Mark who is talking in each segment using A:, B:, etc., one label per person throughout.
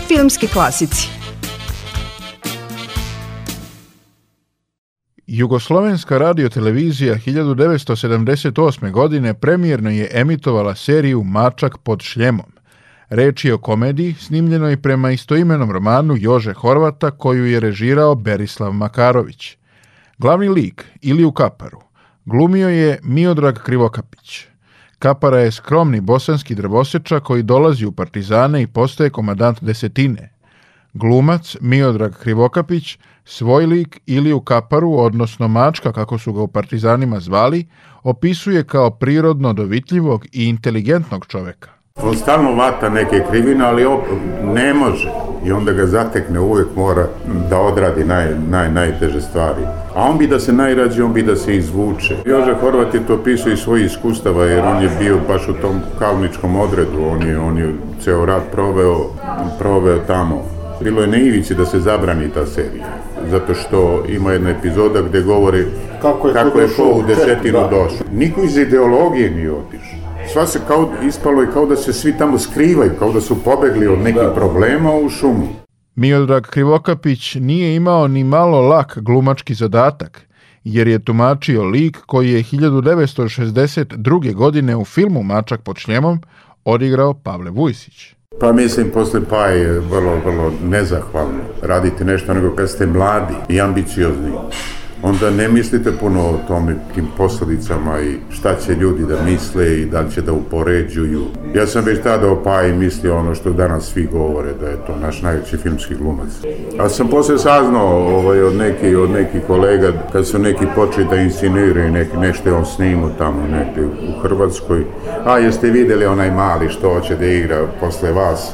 A: Filmski klasici
B: Jugoslovenska radiotelevizija 1978. godine premijerno je emitovala seriju Mačak pod šljemom. Reč je o komediji snimljenoj prema istoimenom romanu Jože Horvata koju je režirao Berislav Makarović. Glavni lik, ili Kaparu, glumio je Miodrag Krivokapić. Kapara je skromni bosanski drvoseča koji dolazi u partizane i postaje komadant desetine. Glumac Miodrag Krivokapić, svoj lik ili u kaparu, odnosno mačka kako su ga u partizanima zvali, opisuje kao prirodno dovitljivog i inteligentnog čoveka.
C: On stalno vata neke krivine, ali op, ne može. I onda ga zatekne, uvek mora da odradi naj, naj, najteže stvari. A on bi da se najrađe, on bi da se izvuče. Jože Horvat je to pisao iz svojih iskustava, jer on je bio baš u tom kalničkom odredu. On je, on je ceo rad proveo, proveo tamo. Bilo je na ivici da se zabrani ta serija. Zato što ima jedna epizoda gde govori
D: Kako je
C: kako je ko u desetinu
D: da.
C: došao. Niko iz ideologije nije otišao. Sva se kao, ispalo je kao da se svi tamo skrivaju, kao da su pobegli od nekih problema u šumu.
B: Miodrag Krivokapić nije imao ni malo lak glumački zadatak, jer je tumačio lik koji je 1962. godine u filmu Mačak pod šljemom odigrao Pavle Vujsić.
C: Pa mislim, posle pa je vrlo, vrlo nezahvalno raditi nešto nego kad ste mladi i ambiciozni. Onda ne mislite puno o tome, tim posledicama i šta će ljudi da misle i da li će da upoređuju. Ja sam već tada o Paji mislio ono što danas svi govore, da je to naš najveći filmski glumac. A sam posle saznao ovaj, od nekih od neki kolega, kad su neki počeli da insinuiraju neki, nešto on snimao tamo negde u Hrvatskoj. A jeste videli onaj mali što hoće da igra posle vas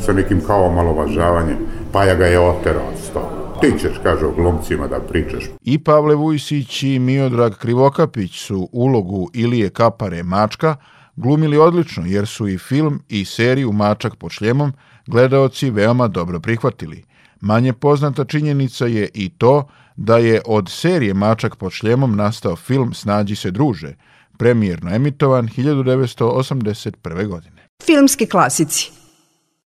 C: sa nekim kao omalovažavanjem. Paja ga je oterao od stola. Ti ćeš, kaže, o glumcima da pričaš.
B: I Pavle Vujsić i Miodrag Krivokapić su ulogu Ilije Kapare Mačka glumili odlično jer su i film i seriju Mačak pod šljemom gledaoci veoma dobro prihvatili. Manje poznata činjenica je i to da je od serije Mačak pod šljemom nastao film Snađi se druže, premijerno emitovan 1981. godine.
A: Filmski klasici